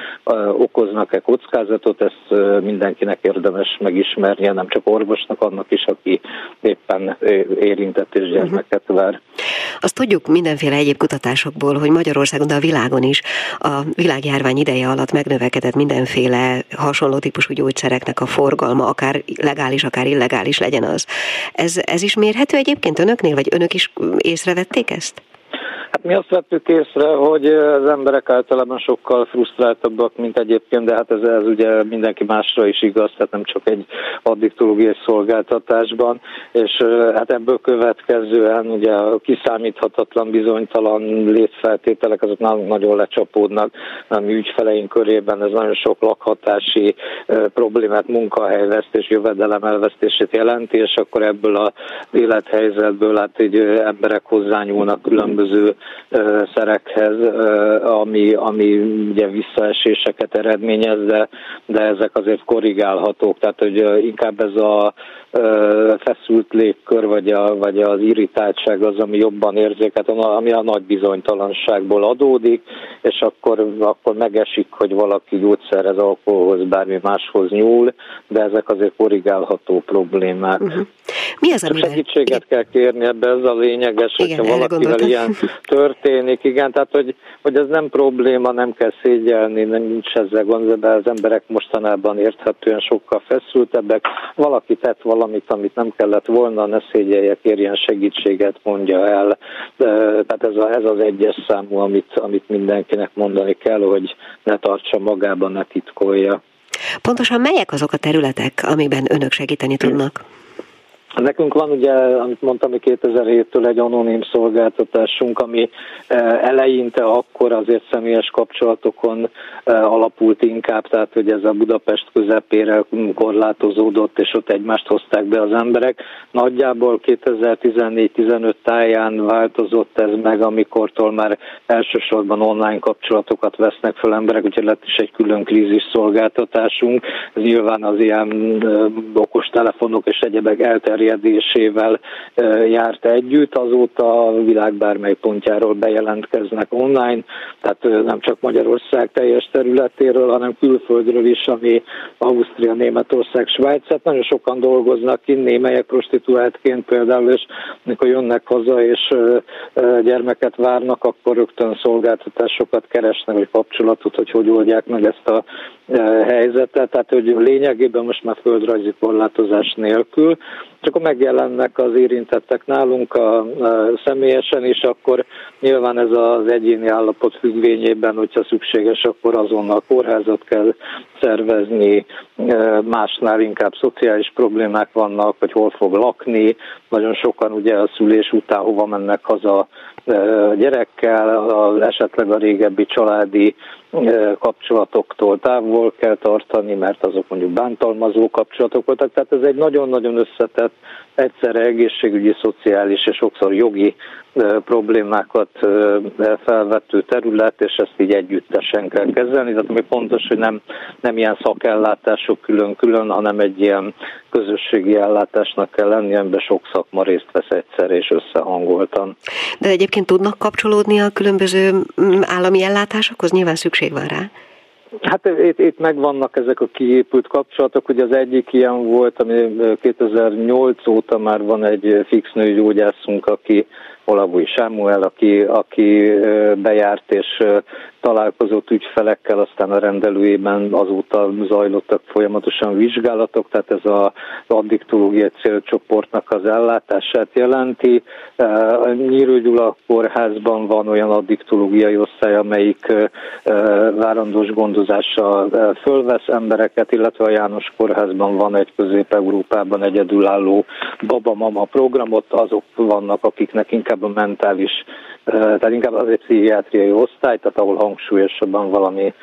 okoznak-e kockázatot, ezt mindenkinek érdemes megismernie, nem csak orvosnak, annak is, aki éppen érintett és gyermeket vár. Azt tudjuk mindenféle egyéb kutatásokból, hogy Magyarországon, de a világon is a világjárvány ideje alatt megnövekedett mindenféle hasonló típusú gyógyszereknek a forgalma, akár legális, akár illegális legyen az. Ez, ez is mérhető egyébként önöknél, vagy önök is észrevették ezt? Hát mi azt vettük észre, hogy az emberek általában sokkal frusztráltabbak, mint egyébként, de hát ez, ez ugye mindenki másra is igaz, tehát nem csak egy addiktológiai szolgáltatásban, és hát ebből következően ugye a kiszámíthatatlan, bizonytalan létfeltételek azok nagyon lecsapódnak. A mi ügyfeleink körében, ez nagyon sok lakhatási problémát, munkahelyvesztés, jövedelem elvesztését jelenti, és akkor ebből az élethelyzetből hát így emberek hozzányúlnak különböző szerekhez, ami, ami ugye visszaeséseket eredményez, de, de ezek azért korrigálhatók, tehát hogy inkább ez a feszült légkör, vagy, a, vagy az irritáltság az, ami jobban érzéket, ami a nagy bizonytalanságból adódik, és akkor, akkor megesik, hogy valaki gyógyszerhez, alkoholhoz, bármi máshoz nyúl, de ezek azért korrigálható problémák. Uh-huh. Mi az, amivel... Segítséget kell kérni ebbe, ez a lényeges, igen, hogyha valakivel ilyen történik, igen, tehát hogy, hogy ez nem probléma, nem kell szégyelni, nem nincs ezzel gond, de az emberek mostanában érthetően sokkal feszültebbek. Valaki tett valamit, amit nem kellett volna, ne szégyelje, kérjen segítséget, mondja el. De, tehát ez, a, ez az egyes számú, amit, amit mindenkinek mondani kell, hogy ne tartsa magában, ne titkolja. Pontosan melyek azok a területek, amiben önök segíteni tudnak? Nekünk van ugye, amit mondtam, 2007-től egy anonim szolgáltatásunk, ami eh, eleinte akkor azért személyes kapcsolatokon eh, alapult inkább, tehát hogy ez a Budapest közepére korlátozódott, és ott egymást hozták be az emberek. Nagyjából 2014-15 táján változott ez meg, amikortól már elsősorban online kapcsolatokat vesznek fel emberek, úgyhogy lett is egy külön krízis szolgáltatásunk. Ez nyilván az ilyen eh, okos telefonok és egyebek elterjedtek elterjedésével járt együtt, azóta a világ bármely pontjáról bejelentkeznek online, tehát nem csak Magyarország teljes területéről, hanem külföldről is, ami Ausztria, Németország, Svájc, hát nagyon sokan dolgoznak ki, némelyek prostituáltként például, és amikor jönnek haza és gyermeket várnak, akkor rögtön szolgáltatásokat keresnek, vagy kapcsolatot, hogy hogy oldják meg ezt a helyzete, tehát hogy lényegében most már földrajzi korlátozás nélkül, csak akkor megjelennek az érintettek nálunk a, a személyesen, és akkor nyilván ez az egyéni állapot függvényében, hogyha szükséges, akkor azonnal kórházat kell szervezni, másnál inkább szociális problémák vannak, hogy hol fog lakni, nagyon sokan ugye a szülés után hova mennek haza gyerekkel, esetleg a régebbi családi kapcsolatoktól távol kell tartani, mert azok mondjuk bántalmazó kapcsolatok voltak. Tehát ez egy nagyon-nagyon összetett, egyszerre egészségügyi, szociális és sokszor jogi problémákat felvető terület, és ezt így együttesen kell kezelni. Tehát ami fontos, hogy nem, nem ilyen szakellátások külön-külön, hanem egy ilyen közösségi ellátásnak kell lenni, amiben sok szakma részt vesz egyszer és összehangoltan. De egyébként tudnak kapcsolódni a különböző mm, állami ellátásokhoz? Nyilván szükség van rá. Hát itt, itt megvannak ezek a kiépült kapcsolatok, ugye az egyik ilyen volt, ami 2008 óta már van egy fix nőgyógyászunk, aki Olavúj Sámuel, aki, aki bejárt és találkozott ügyfelekkel, aztán a rendelőjében azóta zajlottak folyamatosan vizsgálatok, tehát ez az addiktológiai célcsoportnak az ellátását jelenti. A Nyírő Gyula kórházban van olyan addiktológiai osztály, amelyik várandós gondozással fölvesz embereket, illetve a János kórházban van egy Közép-Európában egyedülálló baba-mama programot, azok vannak, akiknek inkább a mentális tehát inkább az egy pszichiátriai osztály, tehát ahol hangsúlyosabban valami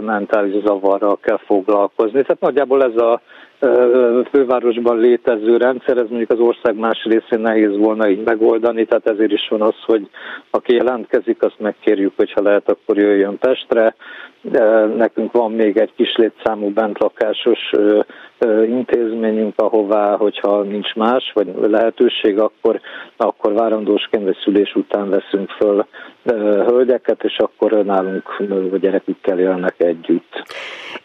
mentális zavarral kell foglalkozni. Tehát nagyjából ez a fővárosban létező rendszer, ez mondjuk az ország más részén nehéz volna így megoldani, tehát ezért is van az, hogy aki jelentkezik, azt megkérjük, hogyha lehet, akkor jöjjön Pestre. Nekünk van még egy kis létszámú bentlakásos intézményünk, ahová, hogyha nincs más, vagy lehetőség, akkor, akkor várandósként vagy szülés után veszünk föl hölgyeket, és akkor nálunk a gyerekükkel élnek együtt.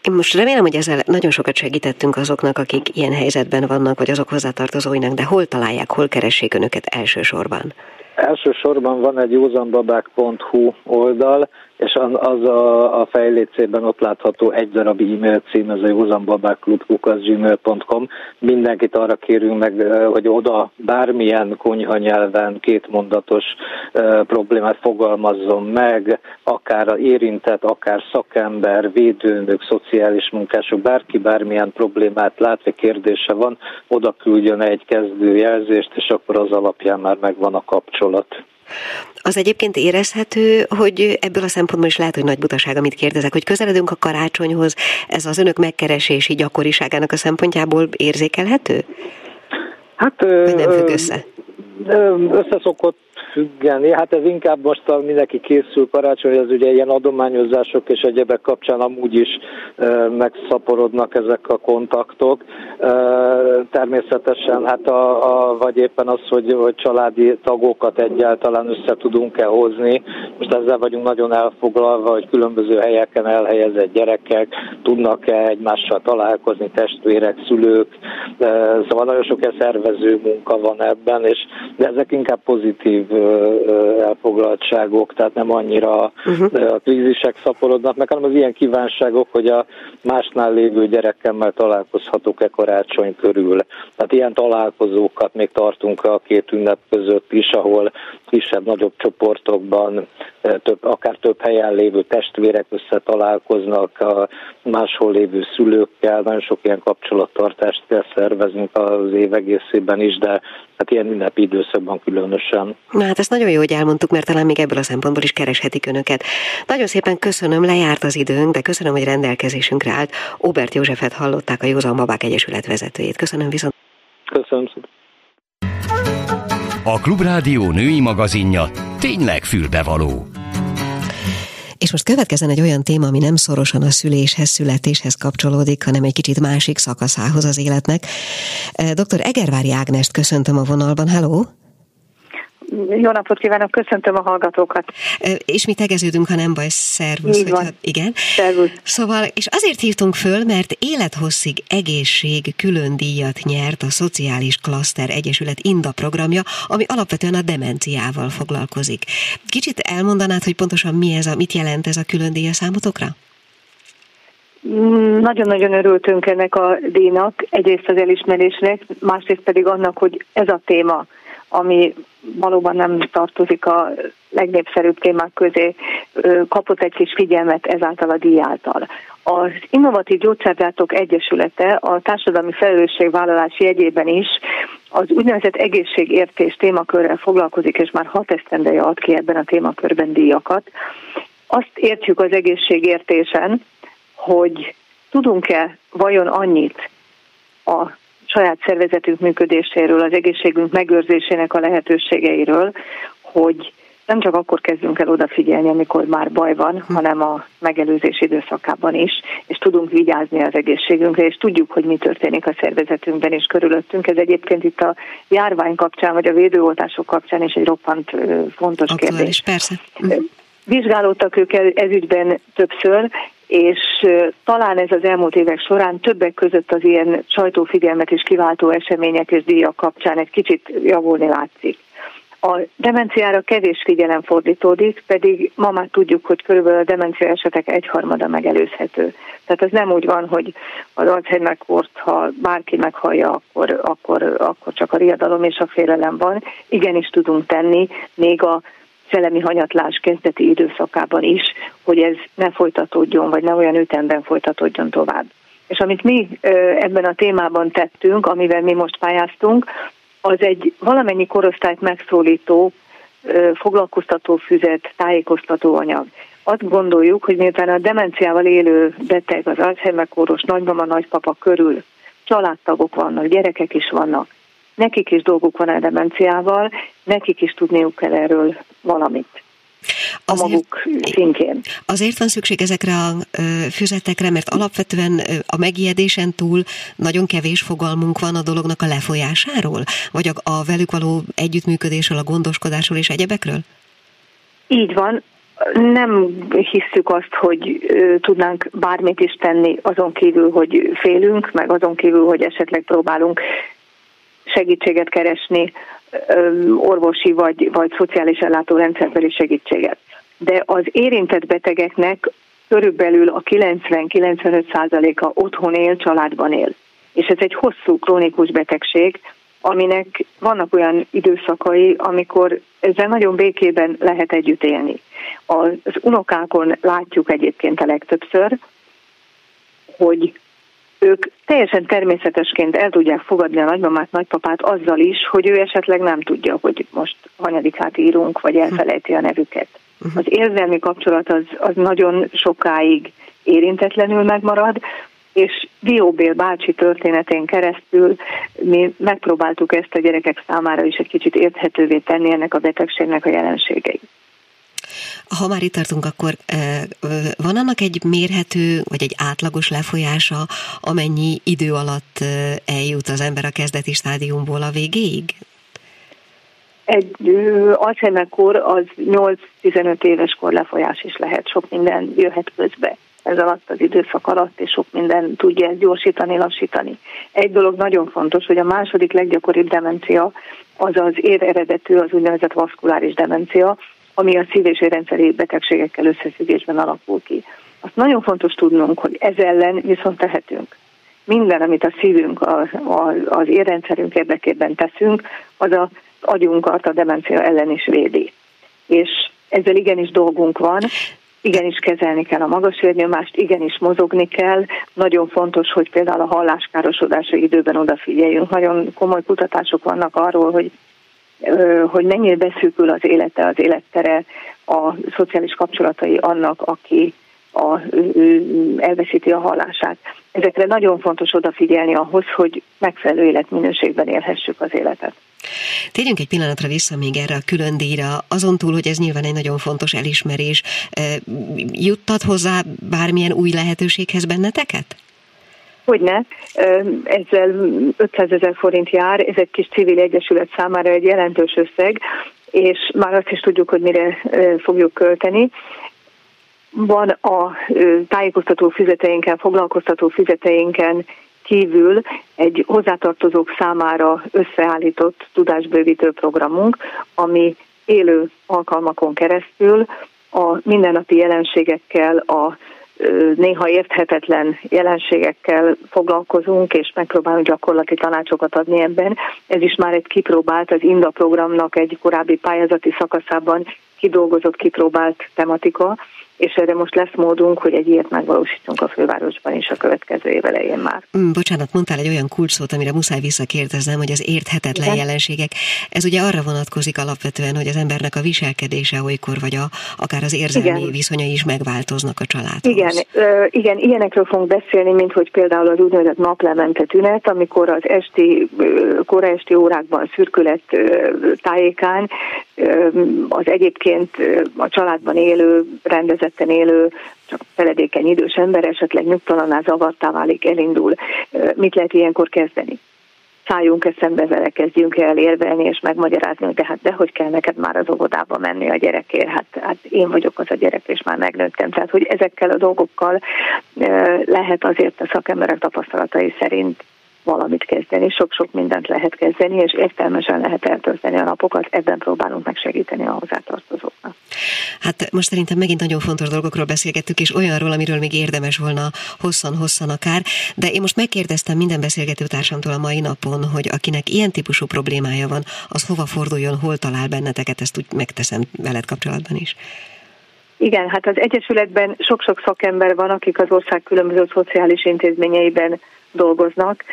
Én most remélem, hogy ezzel nagyon sokat segítettünk azoknak, akik ilyen helyzetben vannak, vagy azok hozzátartozóinak, de hol találják, hol keressék önöket elsősorban? Elsősorban van egy józanbabák.hu oldal, és az a, a fejlécében ott látható egy darab e-mail cím, ez a józanbabáklub.gmail.com. Mindenkit arra kérünk meg, hogy oda bármilyen konyha nyelven kétmondatos problémát fogalmazzon meg, akár a érintett, akár szakember, védőnök, szociális munkások, bárki bármilyen problémát lát, vagy kérdése van, oda küldjön egy kezdőjelzést, és akkor az alapján már megvan a kapcsolat. Az egyébként érezhető, hogy ebből a szempontból is lehet, hogy nagy butaság, amit kérdezek, hogy közeledünk a karácsonyhoz, ez az önök megkeresési gyakoriságának a szempontjából érzékelhető? Hát, Vagy nem függ össze? Összeszokott függeni. Hát ez inkább most a mindenki készül karácsony, ez ugye ilyen adományozások és egyebek kapcsán amúgy is e, megszaporodnak ezek a kontaktok. E, természetesen hát a, a, vagy éppen az, hogy, hogy családi tagokat egyáltalán össze tudunk-e hozni. Most ezzel vagyunk nagyon elfoglalva, hogy különböző helyeken elhelyezett gyerekek tudnak-e egymással találkozni, testvérek, szülők. E, szóval nagyon sok szervező munka van ebben, és de ezek inkább pozitív elfoglaltságok, tehát nem annyira uh-huh. a krízisek szaporodnak meg, hanem az ilyen kívánságok, hogy a másnál lévő gyerekemmel találkozhatok-e karácsony körül. Tehát ilyen találkozókat még tartunk a két ünnep között is, ahol kisebb-nagyobb csoportokban, több, akár több helyen lévő testvérek összetalálkoznak, a máshol lévő szülőkkel, nagyon sok ilyen kapcsolattartást kell szervezünk az év egészében is, de hát ilyen ünnepi időszakban különösen. Na hát ezt nagyon jó, hogy elmondtuk, mert talán még ebből a szempontból is kereshetik önöket. Nagyon szépen köszönöm, lejárt az időnk, de köszönöm, hogy rendelkezésünkre állt. Obert Józsefet hallották a Józan Babák Egyesület vezetőjét. Köszönöm viszont. Köszönöm szépen. A Klubrádió női magazinja tényleg fülbevaló. És most következzen egy olyan téma, ami nem szorosan a szüléshez, születéshez kapcsolódik, hanem egy kicsit másik szakaszához az életnek. Dr. Egervári Ágnest köszöntöm a vonalban. Hello! Jó napot kívánok, köszöntöm a hallgatókat. És mi tegeződünk, ha nem baj, szervusz. Így van. Hogyha, igen. Szervusz. Szóval, és azért hívtunk föl, mert élethosszig egészség külön díjat nyert a Szociális Klaszter Egyesület INDA programja, ami alapvetően a demenciával foglalkozik. Kicsit elmondanád, hogy pontosan mi ez a, mit jelent ez a külön díj a számotokra? Nagyon-nagyon örültünk ennek a díjnak, egyrészt az elismerésnek, másrészt pedig annak, hogy ez a téma, ami valóban nem tartozik a legnépszerűbb témák közé, kapott egy kis figyelmet ezáltal a díj által. Az Innovatív Gyógyszergyártók Egyesülete a társadalmi felelősségvállalás jegyében is az úgynevezett egészségértés témakörrel foglalkozik, és már hat esztendeje ad ki ebben a témakörben díjakat. Azt értjük az egészségértésen, hogy tudunk-e vajon annyit a saját szervezetünk működéséről, az egészségünk megőrzésének a lehetőségeiről, hogy nem csak akkor kezdünk el odafigyelni, amikor már baj van, hm. hanem a megelőzés időszakában is, és tudunk vigyázni az egészségünkre, és tudjuk, hogy mi történik a szervezetünkben és körülöttünk. Ez egyébként itt a járvány kapcsán, vagy a védőoltások kapcsán is egy roppant fontos Aktuális, kérdés. persze. Vizsgálódtak ők ez ügyben többször, és talán ez az elmúlt évek során többek között az ilyen sajtófigyelmet és kiváltó események és díjak kapcsán egy kicsit javulni látszik. A demenciára kevés figyelem fordítódik, pedig ma már tudjuk, hogy körülbelül a demencia esetek egyharmada megelőzhető. Tehát az nem úgy van, hogy az Alzheimer kort, ha bárki meghallja, akkor, akkor, akkor csak a riadalom és a félelem van. Igenis tudunk tenni, még a szellemi hanyatlás kezdeti időszakában is, hogy ez ne folytatódjon, vagy ne olyan ütemben folytatódjon tovább. És amit mi ebben a témában tettünk, amivel mi most pályáztunk, az egy valamennyi korosztályt megszólító, foglalkoztató füzet, tájékoztató anyag. Azt gondoljuk, hogy miután a demenciával élő beteg, az Alzheimer kóros nagymama, nagypapa körül családtagok vannak, gyerekek is vannak, nekik is dolguk van a demenciával, nekik is tudniuk kell erről valamit a azért, maguk szintjén. Azért van szükség ezekre a füzetekre, mert alapvetően a megijedésen túl nagyon kevés fogalmunk van a dolognak a lefolyásáról? Vagy a, a velük való együttműködésről, a gondoskodásról és egyebekről? Így van. Nem hisszük azt, hogy tudnánk bármit is tenni azon kívül, hogy félünk, meg azon kívül, hogy esetleg próbálunk segítséget keresni, orvosi vagy, vagy szociális ellátórendszerbeli segítséget. De az érintett betegeknek körülbelül a 90-95%-a otthon él, családban él. És ez egy hosszú krónikus betegség, aminek vannak olyan időszakai, amikor ezzel nagyon békében lehet együtt élni. Az unokákon látjuk egyébként a legtöbbször, hogy ők teljesen természetesként el tudják fogadni a nagymamát, nagypapát azzal is, hogy ő esetleg nem tudja, hogy most hanyadikát írunk, vagy elfelejti a nevüket. Uh-huh. Az érzelmi kapcsolat az, az nagyon sokáig érintetlenül megmarad, és Dióbél bácsi történetén keresztül mi megpróbáltuk ezt a gyerekek számára is egy kicsit érthetővé tenni ennek a betegségnek a jelenségeit. Ha már itt tartunk, akkor van annak egy mérhető, vagy egy átlagos lefolyása, amennyi idő alatt eljut az ember a kezdeti stádiumból a végéig? Egy Alzheimer-kor az 8-15 éves kor lefolyás is lehet, sok minden jöhet közbe ez alatt az időszak alatt, és sok minden tudja ezt gyorsítani, lassítani. Egy dolog nagyon fontos, hogy a második leggyakoribb demencia az az ér eredetű, az úgynevezett vaszkuláris demencia, ami a szív- és érrendszeri betegségekkel összefüggésben alakul ki. Azt nagyon fontos tudnunk, hogy ez ellen viszont tehetünk. Minden, amit a szívünk, az érrendszerünk érdekében teszünk, az a agyunkat a demencia ellen is védi. És ezzel igenis dolgunk van, igenis kezelni kell a magas vérnyomást, igenis mozogni kell. Nagyon fontos, hogy például a halláskárosodása időben odafigyeljünk. Nagyon komoly kutatások vannak arról, hogy hogy mennyire beszűkül az élete, az élettere, a szociális kapcsolatai annak, aki a, elveszíti a hallását. Ezekre nagyon fontos odafigyelni ahhoz, hogy megfelelő életminőségben élhessük az életet. Térjünk egy pillanatra vissza még erre a külön díjra, azon túl, hogy ez nyilván egy nagyon fontos elismerés. Juttat hozzá bármilyen új lehetőséghez benneteket? Hogyne, ezzel 500 ezer forint jár, ez egy kis civil egyesület számára egy jelentős összeg, és már azt is tudjuk, hogy mire fogjuk költeni. Van a tájékoztató fizeteinken, foglalkoztató fizeteinken kívül egy hozzátartozók számára összeállított tudásbővítő programunk, ami élő alkalmakon keresztül a mindennapi jelenségekkel, a néha érthetetlen jelenségekkel foglalkozunk, és megpróbálunk gyakorlati tanácsokat adni ebben. Ez is már egy kipróbált, az INDA programnak egy korábbi pályázati szakaszában kidolgozott, kipróbált tematika, és erre most lesz módunk, hogy egy ilyet megvalósítsunk a fővárosban is a következő év elején már. Mm, bocsánat, mondtál egy olyan kulcsszót, amire muszáj visszakérdeznem, hogy az érthetetlen Igen? jelenségek. Ez ugye arra vonatkozik alapvetően, hogy az embernek a viselkedése olykor, vagy a, akár az érzelmi igen. viszonyai is megváltoznak a családhoz. Igen, ö, igen, ilyenekről fogunk beszélni, mint hogy például az úgynevezett naplemente tünet, amikor az esti, kora esti órákban szürkület tájékán az egyébként a családban élő rendezett területen élő, csak feledékeny idős ember esetleg nyugtalaná, zavartá válik, elindul. Mit lehet ilyenkor kezdeni? szálljunk eszembe vele, kezdjünk el érvelni és megmagyarázni, hogy de hát dehogy kell neked már az óvodába menni a gyerekért, hát, hát én vagyok az a gyerek, és már megnőttem. Tehát, hogy ezekkel a dolgokkal lehet azért a szakemberek tapasztalatai szerint valamit kezdeni, sok-sok mindent lehet kezdeni, és értelmesen lehet eltölteni a napokat, ebben próbálunk megsegíteni a hozzátartozóknak. Hát most szerintem megint nagyon fontos dolgokról beszélgettük, és olyanról, amiről még érdemes volna hosszan-hosszan akár, de én most megkérdeztem minden beszélgető társamtól a mai napon, hogy akinek ilyen típusú problémája van, az hova forduljon, hol talál benneteket, ezt úgy megteszem veled kapcsolatban is. Igen, hát az Egyesületben sok-sok szakember van, akik az ország különböző szociális intézményeiben dolgoznak.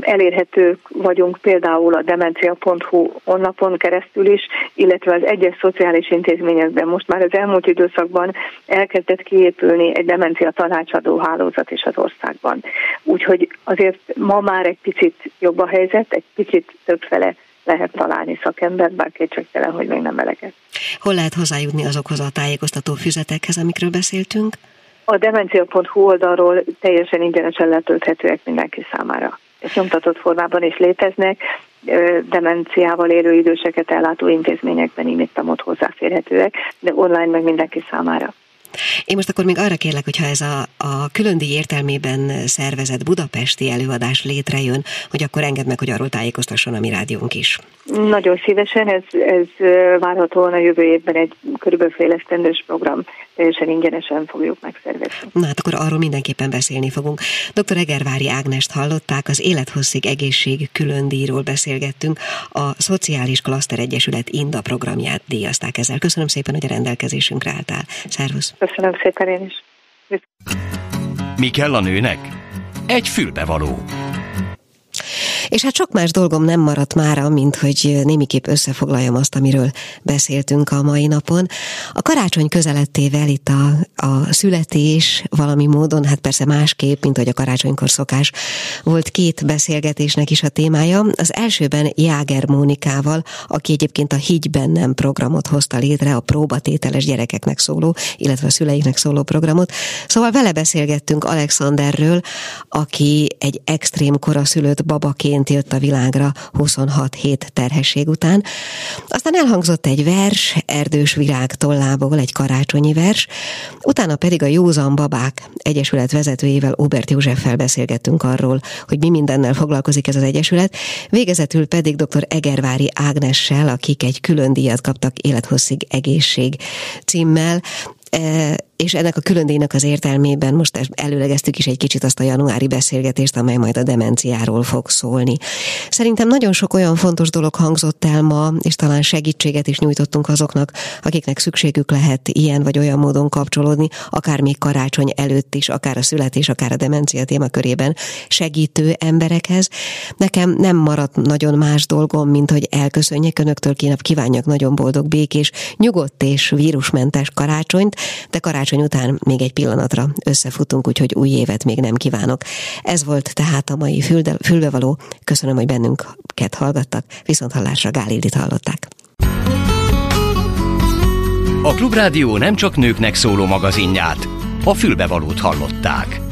Elérhetők vagyunk például a demencia.hu honlapon keresztül is, illetve az egyes szociális intézményekben most már az elmúlt időszakban elkezdett kiépülni egy demencia tanácsadó hálózat is az országban. Úgyhogy azért ma már egy picit jobb a helyzet, egy picit többfele lehet találni szakembert, bár kétségtelen, hogy még nem eleget. Hol lehet hozzájutni azokhoz a tájékoztató füzetekhez, amikről beszéltünk? A demencia.hu oldalról teljesen ingyenesen letölthetőek mindenki számára. Nyomtatott formában is léteznek, demenciával élő időseket ellátó intézményekben imittam ott hozzáférhetőek, de online meg mindenki számára. Én most akkor még arra kérlek, hogyha ez a, a különdi értelmében szervezett budapesti előadás létrejön, hogy akkor engedd meg, hogy arról tájékoztasson a mi rádiónk is. Nagyon szívesen, ez, ez várhatóan a jövő évben egy körülbelül fél program, teljesen ingyenesen fogjuk megszervezni. Na hát akkor arról mindenképpen beszélni fogunk. Dr. Egervári Ágnest hallották, az Élethosszig Egészség különdíjról beszélgettünk, a Szociális Klaszter Egyesület INDA programját díjazták ezzel. Köszönöm szépen, hogy a rendelkezésünkre álltál. Szervusz! Köszönöm szépen én is. Mi kell a nőnek? Egy fülbevaló. És hát sok más dolgom nem maradt mára, mint hogy némiképp összefoglaljam azt, amiről beszéltünk a mai napon. A karácsony közelettével itt a, a születés valami módon, hát persze másképp, mint hogy a karácsonykor szokás, volt két beszélgetésnek is a témája. Az elsőben Jáger Mónikával, aki egyébként a Higgy bennem programot hozta létre, a próbatételes gyerekeknek szóló, illetve a szüleiknek szóló programot. Szóval vele beszélgettünk Alexanderről, aki egy extrém koraszülött babaként gyerekként jött a világra 26 hét terhesség után. Aztán elhangzott egy vers, Erdős Virág tollából, egy karácsonyi vers, utána pedig a Józan Babák Egyesület vezetőjével, Obert Józseffel beszélgettünk arról, hogy mi mindennel foglalkozik ez az Egyesület, végezetül pedig dr. Egervári Ágnessel, akik egy külön díjat kaptak élethosszig egészség címmel, e, és ennek a különdíjnak az értelmében most előlegeztük is egy kicsit azt a januári beszélgetést, amely majd a demenciáról fog szólni. Szerintem nagyon sok olyan fontos dolog hangzott el ma, és talán segítséget is nyújtottunk azoknak, akiknek szükségük lehet ilyen vagy olyan módon kapcsolódni, akár még karácsony előtt is, akár a születés, akár a demencia témakörében segítő emberekhez. Nekem nem maradt nagyon más dolgom, mint hogy elköszönjek önöktől, kívánjak nagyon boldog, békés, nyugodt és vírusmentes karácsonyt, de karácsony karácsony után még egy pillanatra összefutunk, úgyhogy új évet még nem kívánok. Ez volt tehát a mai fülbevaló. Köszönöm, hogy bennünket hallgattak. Viszont hallásra Gálildit hallották. A Klubrádió nem csak nőknek szóló magazinját, a fülbevalót hallották.